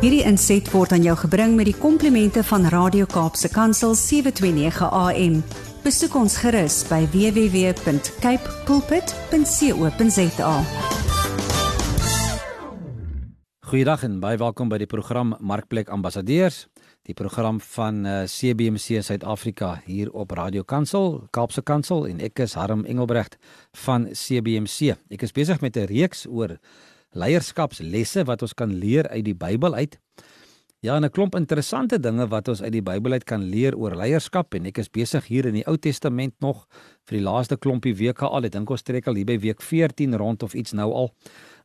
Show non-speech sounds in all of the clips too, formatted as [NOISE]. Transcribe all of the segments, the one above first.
Hierdie inset word aan jou gebring met die komplimente van Radio Kaapse Kansel 729 AM. Besoek ons gerus by www.cape pulpit.co.za. Goeiedag en baie welkom by die program Markplek Ambassadeurs, die program van uh, CBC Suid-Afrika hier op Radio Kansel, Kaapse Kansel en ek is Harm Engelbrecht van CBC. Ek is besig met 'n reeks oor leierskapslesse wat ons kan leer uit die Bybel uit. Ja, 'n klomp interessante dinge wat ons uit die Bybel uit kan leer oor leierskap en ek is besig hier in die Ou Testament nog vir die laaste klompie weke al. Ek dink ons trek al hier by week 14 rond of iets nou al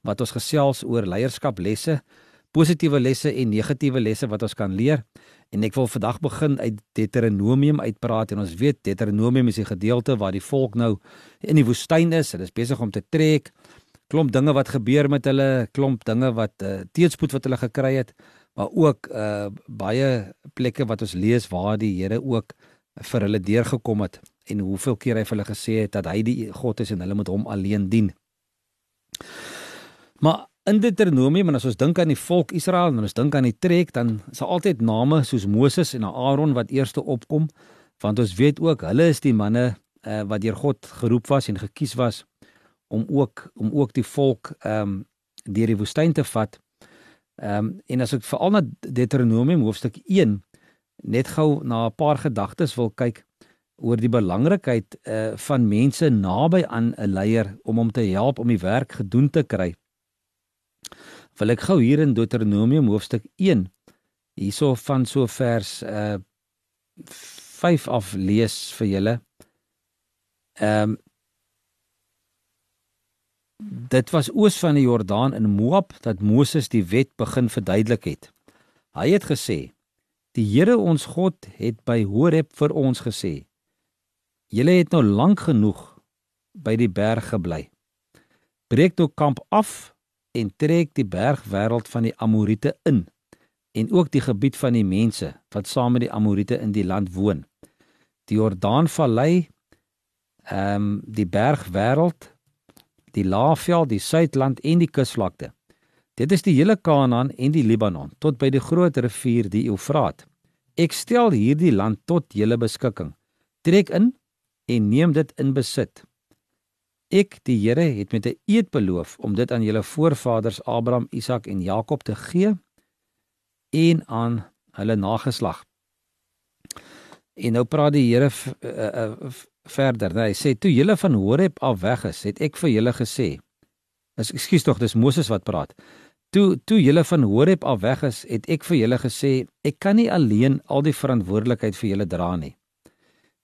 wat ons gesels oor leierskaplesse, positiewe lesse en negatiewe lesse wat ons kan leer. En ek wil vandag begin uit Deuteronomium uitpraat en ons weet Deuteronomium is die gedeelte waar die volk nou in die woestyn is. Hulle is besig om te trek klomp dinge wat gebeur met hulle, klomp dinge wat uh, teëspoed wat hulle gekry het, maar ook uh, baie plekke wat ons lees waar die Here ook vir hulle deurgekom het en hoeveel keer hy vir hulle gesê het dat hy die God is en hulle moet hom alleen dien. Maar in Deuteronomium en as ons dink aan die volk Israel en ons dink aan die trek dan is daar altyd name soos Moses en Aaron wat eerste opkom want ons weet ook hulle is die manne uh, wat deur God geroep was en gekies was om ook om ook die volk ehm um, deur die woestyn te vat. Ehm um, en as ek veral na Deuteronomium hoofstuk 1 net gou na 'n paar gedagtes wil kyk oor die belangrikheid uh van mense naby aan 'n leier om hom te help om die werk gedoen te kry. Wil ek gou hier in Deuteronomium hoofstuk 1 hierso van so vers uh 5 af lees vir julle. Ehm um, Dit was oos van die Jordaan in Moab dat Moses die wet begin verduidelik het. Hy het gesê: "Die Here ons God het by Horeb vir ons gesê: Julle het nou lank genoeg by die berg gebly. Breek toe kamp af en trek die bergwêreld van die Amorite in en ook die gebied van die mense wat saam met die Amorite in die land woon. Die Jordaanvallei, ehm um, die bergwêreld die Laafveld, die Suidland en die kusvlakte. Dit is die hele Kanaan en die Libanon tot by die groot rivier die Eufraat. Ek stel hierdie land tot julle beskikking. Trek in en neem dit in besit. Ek, die Here, het met 'n eed beloof om dit aan julle voorvaders Abraham, Isak en Jakob te gee en aan hulle nageslag. En nou praat die Here uh, uh, verder. Hy sê toe julle van Horeb af weg is, het ek vir julle gesê. Is ekskuus tog, dis Moses wat praat. Toe toe julle van Horeb af weg is, het ek vir julle gesê, ek kan nie alleen al die verantwoordelikheid vir julle dra nie.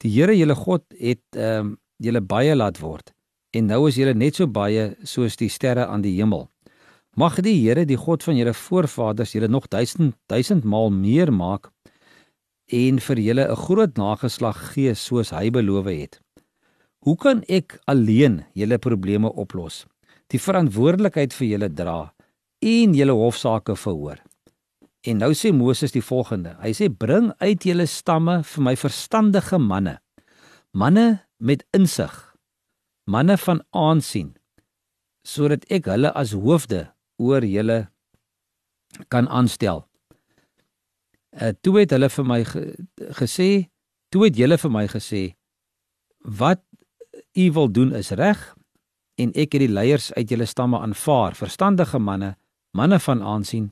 Die Here julle God het ehm um, julle baie laat word en nou is julle net so baie soos die sterre aan die hemel. Mag die Here, die God van julle voorvaders, julle nog duisend duisend maal meer maak en vir julle 'n groot nageslag gee soos hy beloof het. Hoe kan ek alleen julle probleme oplos? Die verantwoordelikheid vir julle dra en julle hofsaake verhoor. En nou sê Moses die volgende. Hy sê bring uit julle stamme vir my verstandige manne. Manne met insig. Manne van aansien sodat ek hulle as hoofde oor julle kan aanstel. Uh, toe het hulle vir my ge, gesê, toe het julle vir my gesê wat u wil doen is reg en ek het die leiers uit julle stamme aanvaar, verstandige manne, manne van aansien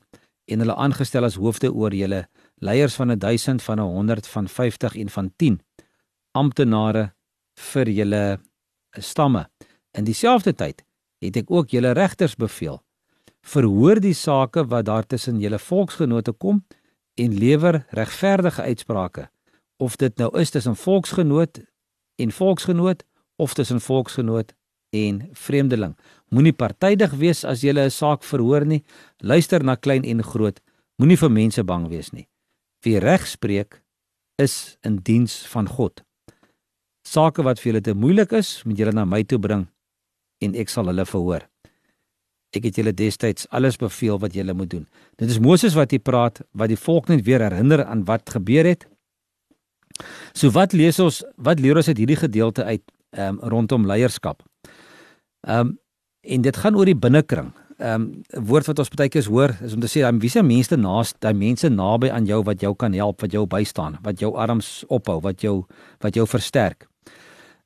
en hulle aangestel as hoofde oor julle, leiers van 1000 van 100 van 50 en van 10 amptenare vir julle stamme. In dieselfde tyd het ek ook julle regters beveel verhoor die sake wat daar tussen julle volksgenote kom en lewer regverdige uitsprake of dit nou is tussen volksgenoot en volksgenoot of tussen volksgenoot en vreemdeling. Moenie partydig wees as jy 'n saak verhoor nie. Luister na klein en groot. Moenie vir mense bang wees nie. Wie reg spreek is in diens van God. Sake wat vir julle te moeilik is, moet julle na my toe bring en ek sal hulle verhoor. Ek het julle destyds alles beveel wat julle moet doen. Dit is Moses wat hier praat wat die volk net weer herinner aan wat gebeur het. So wat lees ons, wat leer ons uit hierdie gedeelte uit um, rondom leierskap? Ehm um, en dit gaan oor die binnekring. ehm um, woord wat ons baie keer hoor is om te sê wie se mense naaste, daai mense naby aan jou wat jou kan help, wat jou bystaan, wat jou arms ophou, wat jou wat jou versterk.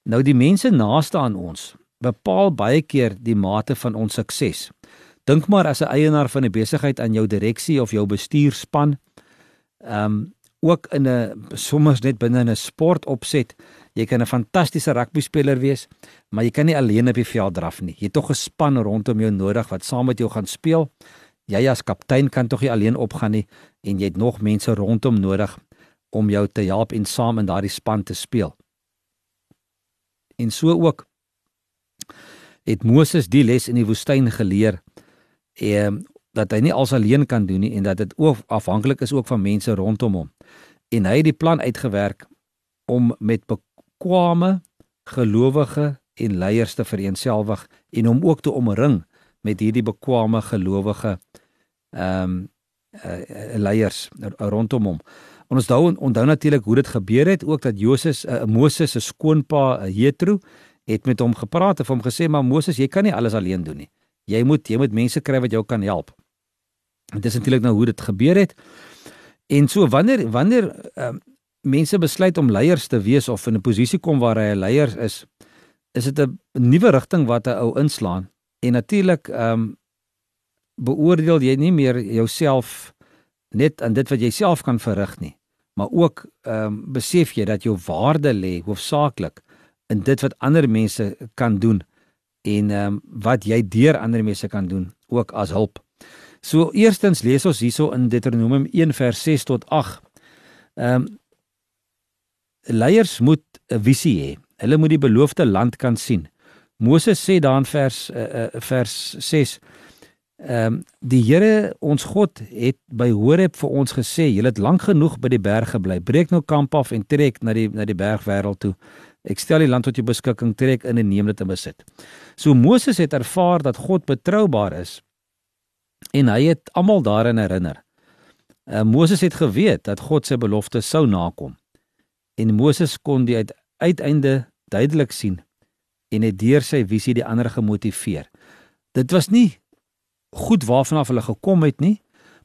Nou die mense naaste aan ons bepaal baie keer die mate van ons sukses. Dink maar as 'n eienaar van 'n besigheid aan jou direksie of jou bestuurspan ehm um, ook in 'n sommers net binne 'n sport opset. Jy kan 'n fantastiese rugby speler wees, maar jy kan nie alleen op die veld draf nie. Jy het tog 'n span rondom jou nodig wat saam met jou gaan speel. Jy as kaptein kan tog nie alleen opgaan nie en jy het nog mense rondom nodig om jou te help en saam in daardie span te speel. En so ook het Moses die les in die woestyn geleer ehm dat hy nie als alleen kan doen nie en dat dit ook afhanklik is ook van mense rondom hom. En hy het die plan uitgewerk om met bekwame gelowige en leiers te vereenselwig en om ook te omring met hierdie bekwame gelowige ehm um, uh, leiers rondom hom. En ons onthou onthou natuurlik hoe dit gebeur het ook dat Joses uh, Moses se skoonpa uh, Jethro het met hom gepraat en hom gesê maar Moses jy kan nie alles alleen doen nie. Jy moet jy moet mense kry wat jou kan help. Dit is natuurlik nou hoe dit gebeur het. En so wanneer wanneer uh, mense besluit om leiers te wees of in 'n posisie kom waar hy 'n leier is, is dit 'n nuwe rigting wat 'n ou inslaan. En natuurlik ehm um, beoordeel jy nie meer jouself net aan dit wat jy self kan verrig nie, maar ook ehm um, besef jy dat jou waarde lê hoofsaaklik in dit wat ander mense kan doen en ehm um, wat jy deur ander mense kan doen ook as hulp. So eerstens lees ons hierso in Deuteronomium 1 vers 6 tot 8. Ehm um, leiers moet 'n visie hê. Hulle moet die beloofde land kan sien. Moses sê daar in vers uh, uh, vers 6 Ehm um, die Here ons God het by Horeb vir ons gesê, julle het lank genoeg by die berg gebly. Breek nou kamp af en trek na die na die bergwêreld toe. Ek stel die land tot jou beskikking, trek in en neem dit in besit. So Moses het ervaar dat God betroubaar is en hy het almal daarin herinner. Uh, Moses het geweet dat God sy belofte sou nakom. En Moses kon die uit, uiteinde duidelik sien en het deur sy visie die ander gemotiveer. Dit was nie goed waarvan af hulle gekom het nie,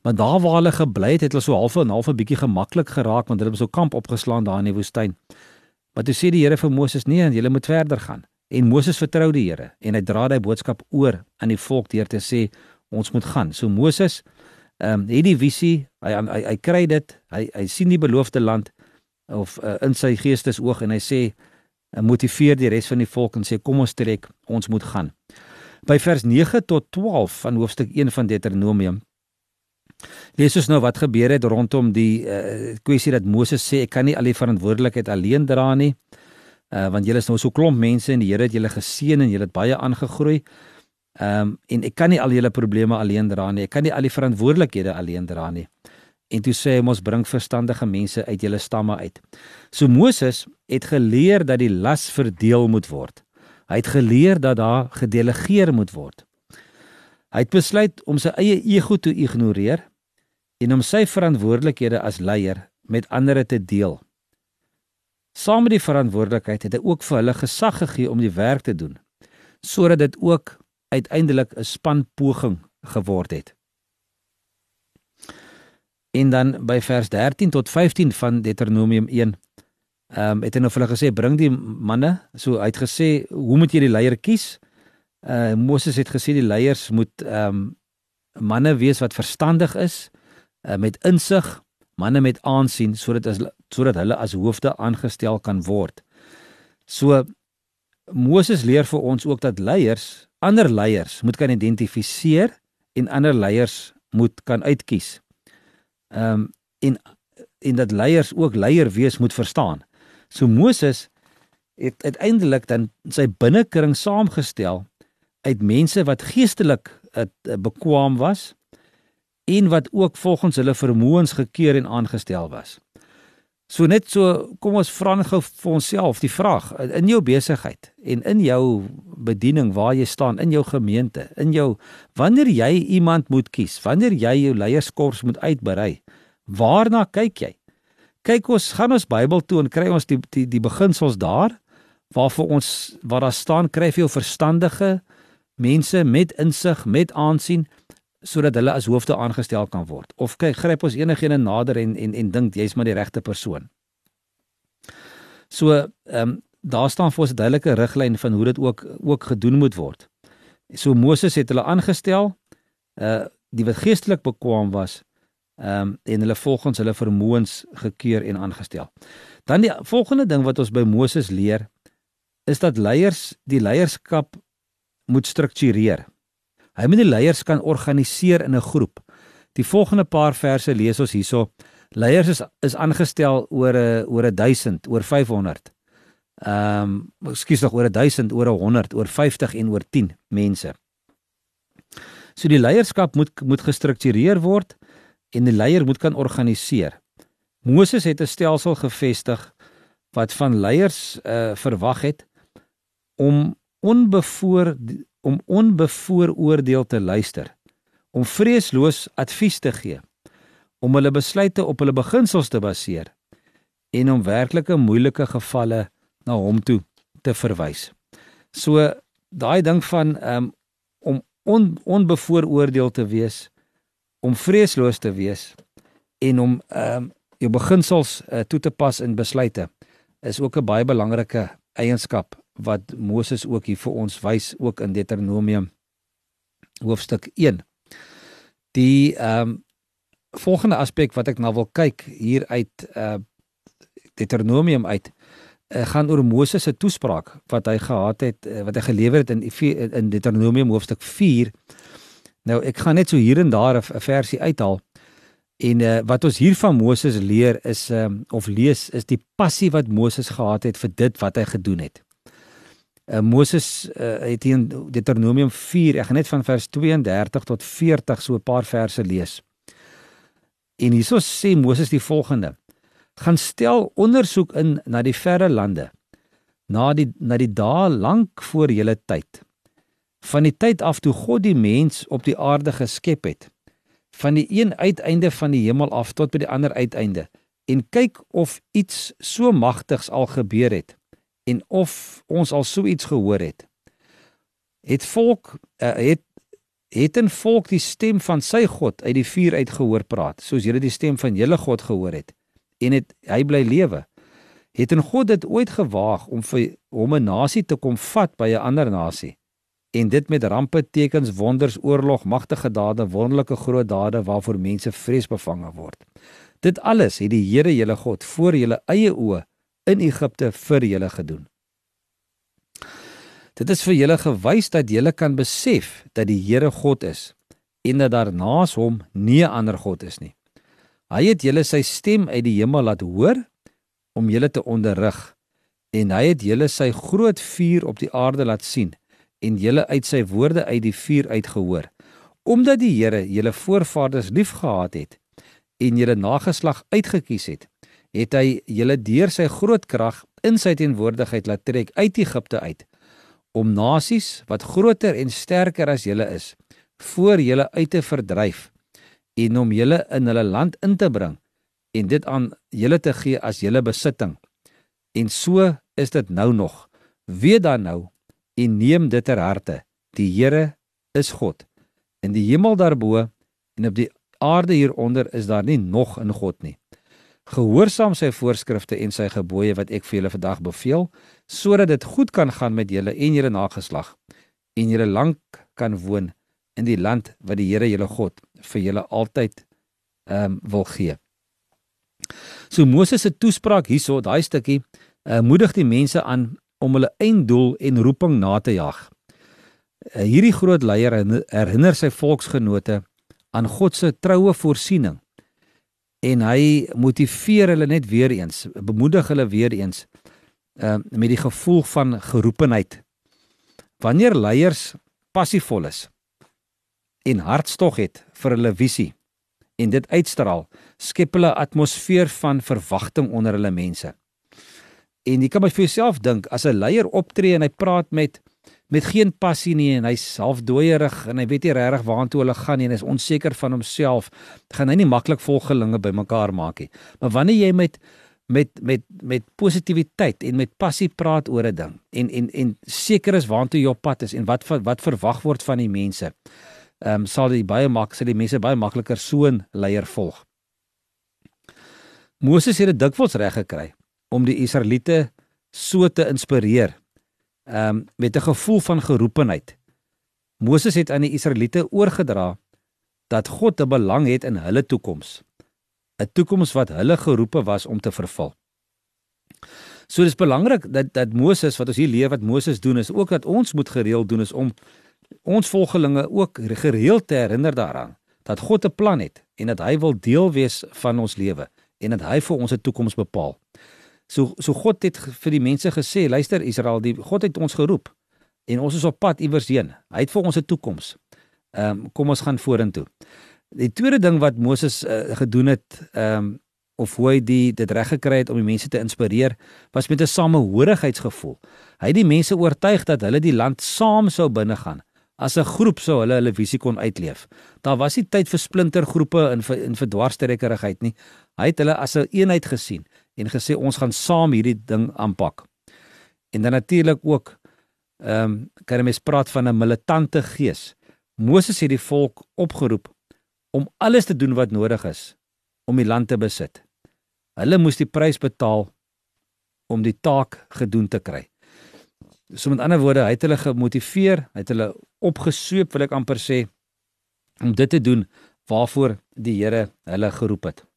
maar daar waar hulle gebly het, het hulle so half en half 'n bietjie gemaklik geraak want hulle het so kamp opgeslaan daar in die woestyn. Maar toe sê die Here vir Moses: "Nee, jy moet verder gaan." En Moses vertrou die Here en hy dra daai boodskap oor aan die volk deur te sê ons moet gaan. So Moses ehm um, het die visie, hy, hy hy kry dit, hy hy sien die beloofde land of uh, in sy geestesoog en hy sê hy motiveer die res van die volk en sê kom ons trek, ons moet gaan by vers 9 tot 12 van hoofstuk 1 van Deuteronomium. Lees ons nou wat gebeur het rondom die uh, kwessie dat Moses sê ek kan nie al die verantwoordelikheid alleen dra nie. Uh, want julle is nou so klomp mense en die Here het julle geseën en julle het baie aangegroei. Ehm um, en ek kan nie al julle probleme alleen dra nie. Ek kan nie al die verantwoordelikhede alleen dra nie. En toe sê hy ons bring verstandige mense uit julle stamme uit. So Moses het geleer dat die las verdeel moet word. Hy het geleer dat daar gedelegeer moet word. Hy het besluit om sy eie ego te ignoreer en om sy verantwoordelikhede as leier met ander te deel. Saam met die verantwoordelikheid het hy ook vir hulle gesag gegee om die werk te doen sodat dit ook uiteindelik 'n span poging geword het. En dan by vers 13 tot 15 van Deuteronomium Ehm um, het hy nou vir hulle gesê bring die manne, so hy het gesê hoe moet jy die leier kies? Uh Moses het gesê die leiers moet ehm um, manne wees wat verstandig is, uh, met insig, manne met aansien sodat as sodat hulle as hoofde aangestel kan word. So Moses leer vir ons ook dat leiers, ander leiers moet kan identifiseer en ander leiers moet kan uitkies. Ehm um, en en dat leiers ook leier wees moet verstaan. So Moses het uiteindelik dan sy binnekring saamgestel uit mense wat geestelik uh, bekwam was en wat ook volgens hulle vermoëns gekeer en aangestel was. So net so kom ons vra net gou vir onsself die vraag in jou besigheid en in jou bediening waar jy staan in jou gemeente in jou wanneer jy iemand moet kies wanneer jy jou leierskors moet uitberei waarna kyk jy kyk ons gaan ons Bybel toe en kry ons die die die beginsels daar waarvoor ons waar daar staan kry vir jou verstandige mense met insig, met aansien sodat hulle as hoofde aangestel kan word. Of kyk, gryp ons enigiemand nader en en en dink jy's maar die regte persoon. So, ehm um, daar staan vir ons 'n duidelike riglyn van hoe dit ook ook gedoen moet word. So Moses het hulle aangestel, uh die wat geestelik bekwam was, ehm um, en hulle volgens hulle vermoëns gekeur en aangestel. Dan die volgende ding wat ons by Moses leer is dat leiers die leierskap moet struktureer. Hy moet die leiers kan organiseer in 'n groep. Die volgende paar verse lees ons hierso. Leiers is is aangestel oor 'n oor 'n 1000, oor 500. Ehm, um, ekskuus nog oor 1000, oor 100, oor 50 en oor 10 mense. So die leierskap moet moet gestruktureer word en die leier moet kan organiseer. Moses het 'n stelsel gevestig wat van leiers uh verwag het om onbevoor om onbevooroordeel te luister, om vreesloos advies te gee, om hulle besluite op hulle beginsels te baseer en om werklike moeilike gevalle na hom toe te verwys. So daai ding van um, om on, onbevooroordeel te wees, om vreesloos te wees en om um, jou beginsels uh, toe te pas in besluite is ook 'n baie belangrike eienskap wat Moses ook hier vir ons wys ook in Deuteronomium hoofstuk 1. Die ehm um, volgende aspek wat ek nou wil kyk hier uit uh Deuteronomium uit uh, gaan oor Moses se toespraak wat hy gehad het uh, wat hy gelewer het in in Deuteronomium hoofstuk 4. Nou ek gaan net so hier en daar 'n versie uithaal. En uh, wat ons hier van Moses leer is um, of lees is die passie wat Moses gehad het vir dit wat hy gedoen het. Uh, Moses uh, het in Deuteronomium 4, ek gaan net van vers 32 tot 40 so 'n paar verse lees. En hieso sê Moses die volgende: Gaan stel ondersoek in na die verre lande, na die na die dae lank voor julle tyd. Van die tyd af toe God die mens op die aarde geskep het, van die een uiteinde van die hemel af tot by die ander uiteinde, en kyk of iets so magtigs al gebeur het en of ons al so iets gehoor het. Het volk uh, het het 'n volk die stem van sy God uit die vuur uit gehoor praat, soos julle die stem van julle God gehoor het en het hy bly lewe. Het 'n God dit ooit gewaag om vir hom 'n nasie te kom vat by 'n ander nasie en dit met rampe, tekens, wonders, oorlog, magtige dade, wonderlike groot dade waarvoor mense vreesbevange word. Dit alles het die Here julle God voor julle eie oë in Egipte vir julle gedoen. Dit is vir julle gewys dat julle kan besef dat die Here God is en dat daar naas hom nie 'n ander God is nie. Hy het julle sy stem uit die hemel laat hoor om julle te onderrig en hy het julle sy groot vuur op die aarde laat sien en julle uit sy woorde uit die vuur uitgehoor omdat die Here julle voorvaders liefgehad het en julle nageslag uitgekies het het hy julle deur sy groot krag in sy teenwoordigheid laat trek uit Egipte uit om nasies wat groter en sterker as julle is voor julle uit te verdryf en om julle in hulle land in te bring en dit aan julle te gee as julle besitting. En so is dit nou nog. Weet dan nou en neem dit ter harte. Die Here is God. In die hemel daarbo en op die aarde hieronder is daar nie nog 'n God nie Gehoorsaam sy voorskrifte en sy gebooie wat ek vir julle vandag beveel, sodat dit goed kan gaan met julle en julle nageslag en julle lank kan woon in die land wat die Here julle God vir julle altyd ehm um, wil gee. So Moses se toespraak hierso, daai stukkie, uh, moedig die mense aan om hulle einddoel en roeping na te jag. Uh, hierdie groot leier herinner sy volksgenote aan God se troue voorsiening en hy motiveer hulle net weer eens, bemoedig hulle weer eens uh met die gevoel van geroepenheid. Wanneer leiers passievol is en hartstog het vir hulle visie en dit uitstraal, skep hulle 'n atmosfeer van verwagting onder hulle mense. En jy kan maar vir jouself dink, as 'n leier optree en hy praat met met geen passie nie en hy's half dooierig en hy weet nie regtig waartoe hulle gaan nie en is onseker van homself, gaan hy nie maklik volgelinge bymekaar maak nie. Maar wanneer jy met met met met positiwiteit en met passie praat oor 'n ding en en en seker is waantoe jy op pad is en wat wat verwag word van die mense. Ehm um, sal dit baie mak sal die mense baie makliker so 'n leier volg. Moses het dit dikwels reg gekry om die Israeliete so te inspireer. Ehm um, met 'n gevoel van geroepenheid. Moses het aan die Israeliete oorgedra dat God 'n belang het in hulle toekoms. 'n Toekoms wat hulle geroepe was om te vervul. So dis belangrik dat dat Moses wat ons hier leer wat Moses doen is ook dat ons moet gereeld doen is om ons volgelinge ook gereeld te herinner daaraan dat God 'n plan het en dat hy wil deel wees van ons lewe en dat hy vir ons 'n toekoms bepaal. So so God het vir die mense gesê, luister Israel, die God het ons geroep en ons is op pad iewers heen. Hy het vir ons 'n toekoms. Ehm um, kom ons gaan vorentoe. Die tweede ding wat Moses uh, gedoen het, ehm um, of hoe hy die dit reg gekry het om die mense te inspireer, was met 'n samehorigheidsgevoel. Hy het die mense oortuig dat hulle die land saam sou binnegaan. As 'n groep sou hulle hulle visie kon uitleef. Daar was nie tyd vir splintergroepe in vir vir dwarstrekkerigheid nie. Hy het hulle as 'n een eenheid gesien en gesê ons gaan saam hierdie ding aanpak. En dan natuurlik ook ehm um, kan jy mens praat van 'n militante gees. Moses het die volk opgeroep om alles te doen wat nodig is om die land te besit. Hulle moes die prys betaal om die taak gedoen te kry. So met ander woorde, hy het hulle gemotiveer, hy het hulle opgesweep wil ek amper sê om dit te doen waarvoor die Here hulle geroep het.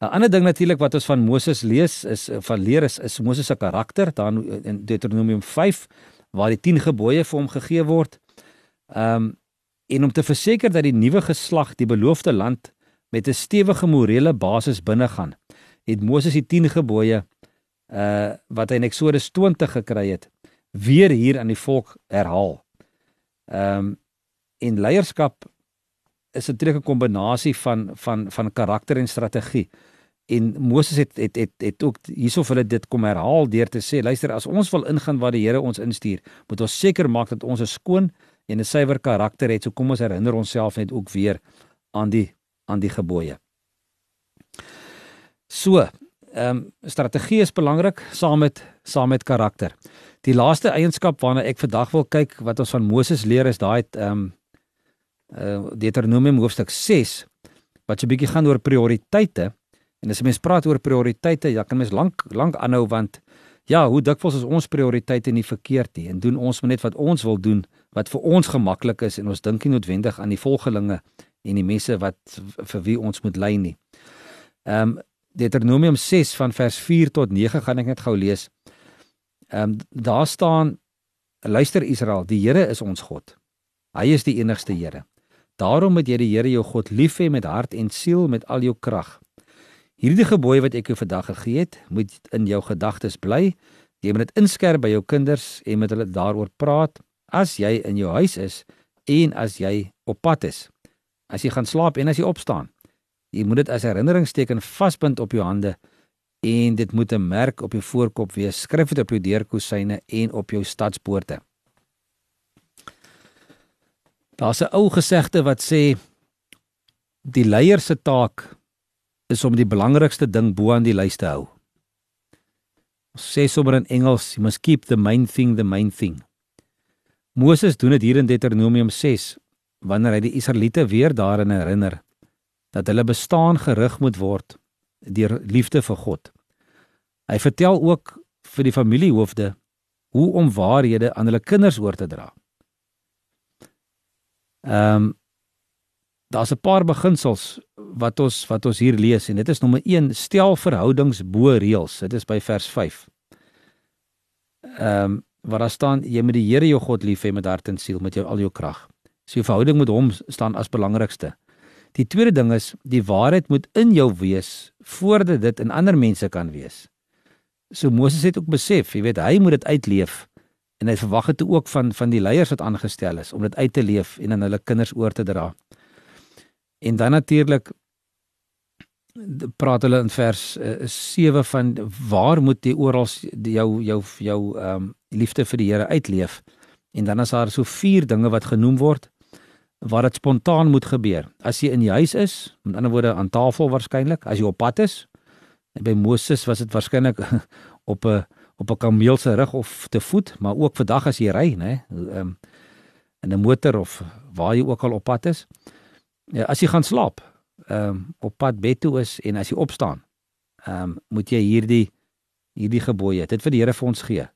'n Ander ding natuurlik wat ons van Moses lees is van leer is, is Moses se karakter dan in Deuteronomium 5 waar die 10 gebooie vir hom gegee word. Ehm um, en om te verseker dat die nuwe geslag die beloofde land met 'n stewige morele basis binne gaan, het Moses die 10 gebooie uh wat hy in Eksodus 20 gekry het, weer hier aan die volk herhaal. Ehm um, en leierskap is 'n trekke kombinasie van van van karakter en strategie. En Moses het het het het ook hiersof hulle dit kom herhaal deur te sê luister as ons wil ingaan waar die Here ons instuur, moet ons seker maak dat ons 'n skoon en 'n suiwer karakter het. So kom ons herinner onsself net ook weer aan die aan die gebooie. So, ehm um, strategie is belangrik saam met saam met karakter. Die laaste eienskap waarna ek vandag wil kyk wat ons van Moses leer is daai ehm um, uh Deuteronomium hoofstuk 6 wat 'n bietjie gaan oor prioriteite. En as 'n mens praat oor prioriteite, ja, kan mens lank lank aanhou want ja, hoe dikwels is ons prioriteite nie verkeerd nie en doen ons net wat ons wil doen wat vir ons gemaklik is en ons dink nie noodwendig aan die volgelinge en die mense wat vir wie ons moet lei nie. Ehm um, Deuteronomium 6 van vers 4 tot 9 gaan ek net gou lees. Ehm um, daar staan luister Israel, die Here is ons God. Hy is die enigste Here. Daarom moet jy die Here jou God lief hê met hart en siel met al jou krag. Hierdie gebooie wat ek jou vandag gegee het, moet in jou gedagtes bly. Jy moet dit inskerp by jou kinders en met hulle daaroor praat as jy in jou huis is en as jy op pad is. As jy gaan slaap en as jy opstaan. Jy moet dit as herinneringsteken vasbind op jou hande en dit moet 'n merk op jou voorkop wees. Skryf dit op jou deurkusyne en op jou stadspoorte. Daar's 'n ou gesegde wat sê die leier se taak is om die belangrikste ding bo aan die lys te hou. Ons sê sommer in Engels, you must keep the main thing the main thing. Moses doen dit hier in Deuteronomium 6 wanneer hy die Israeliete weer daarin herinner dat hulle bestaan gerig moet word deur liefde vir God. Hy vertel ook vir die familiehoofde hoe om waarhede aan hulle kinders oor te dra. Ehm um, daar's 'n paar beginsels wat ons wat ons hier lees en dit is nommer 1 stel verhoudings bo reëls. Dit is by vers 5 ehm um, waar daar staan jy moet die Here jou God lief hê met hart en siel met jou al jou krag. So jou verhouding met hom staan as belangrikste. Die tweede ding is die waarheid moet in jou wees voordat dit in ander mense kan wees. So Moses het ook besef jy weet hy moet dit uitleef en hy verwag dit ook van van die leiers wat aangestel is om dit uit te leef en aan hulle kinders oor te dra En dan natuurlik praat hulle in vers uh, eh, 7 van waar moet jy oral jou jou jou ehm um, liefde vir die Here uitleef. En dan is daar so vier dinge wat genoem word waar dit spontaan moet gebeur. As jy in die huis is, met ander woorde aan tafel waarskynlik, as jy op pad is, by Moses was dit waarskynlik [LAUGHS] op 'n op 'n kameel se rug of te voet, maar ook vandag as jy ry? Ehm um, in 'n motor of waar jy ook al op pad is. Ja, as jy gaan slaap, ehm um, op pad bed toe is en as jy opstaan, ehm um, moet jy hierdie hierdie gebooie, dit vir die Here vir ons gee.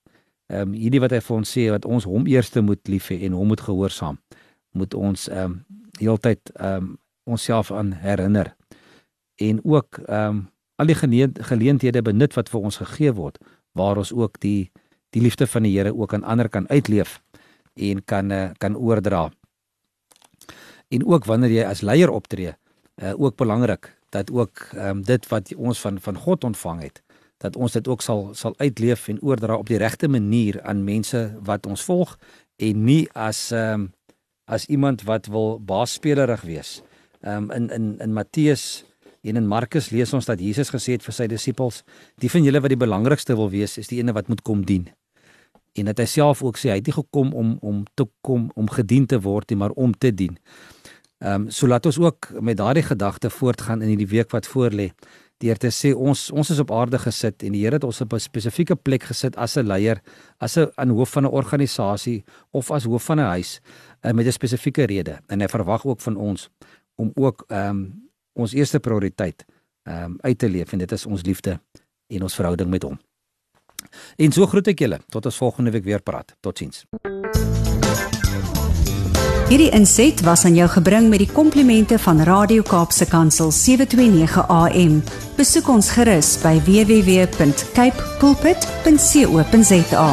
Ehm um, hierdie wat hy vir ons sê wat ons hom eerste moet lief hê en hom moet gehoorsaam. Moet ons ehm um, heeltyd ehm um, onsself aan herinner. En ook ehm um, al die geleenthede benut wat vir ons gegee word waar ons ook die die liefde van die Here ook aan ander kan uitleef en kan eh, kan oordra. En ook wanneer jy as leier optree, uh, ook belangrik dat ook um, dit wat ons van van God ontvang het, dat ons dit ook sal sal uitleef en oordra op die regte manier aan mense wat ons volg en nie as um, as iemand wat wil baasspelerig wees. Um, in in in Matteus En in Markus lees ons dat Jesus gesê het vir sy disippels: "Die van julle wat die belangrikste wil wees, is die ene wat moet kom dien." En dat hy self ook sê hy het nie gekom om om te kom om gedien te word nie, maar om te dien. Ehm um, so laat ons ook met daardie gedagte voortgaan in hierdie week wat voorlê. Deur te sê ons ons is op aarde gesit en die Here het ons op 'n spesifieke plek gesit as 'n leier, as 'n aan hoof van 'n organisasie of as hoof van 'n huis uh, met 'n spesifieke rede. En hy verwag ook van ons om ook ehm um, ons eerste prioriteit ehm um, uit te leef en dit is ons liefde en ons verhouding met hom. En so groet ek julle tot ons volgende week weer praat. Totsiens. Hierdie inset was aan jou gebring met die komplimente van Radio Kaapse Kansel 729 AM. Besoek ons gerus by www.cape pulpit.co.za.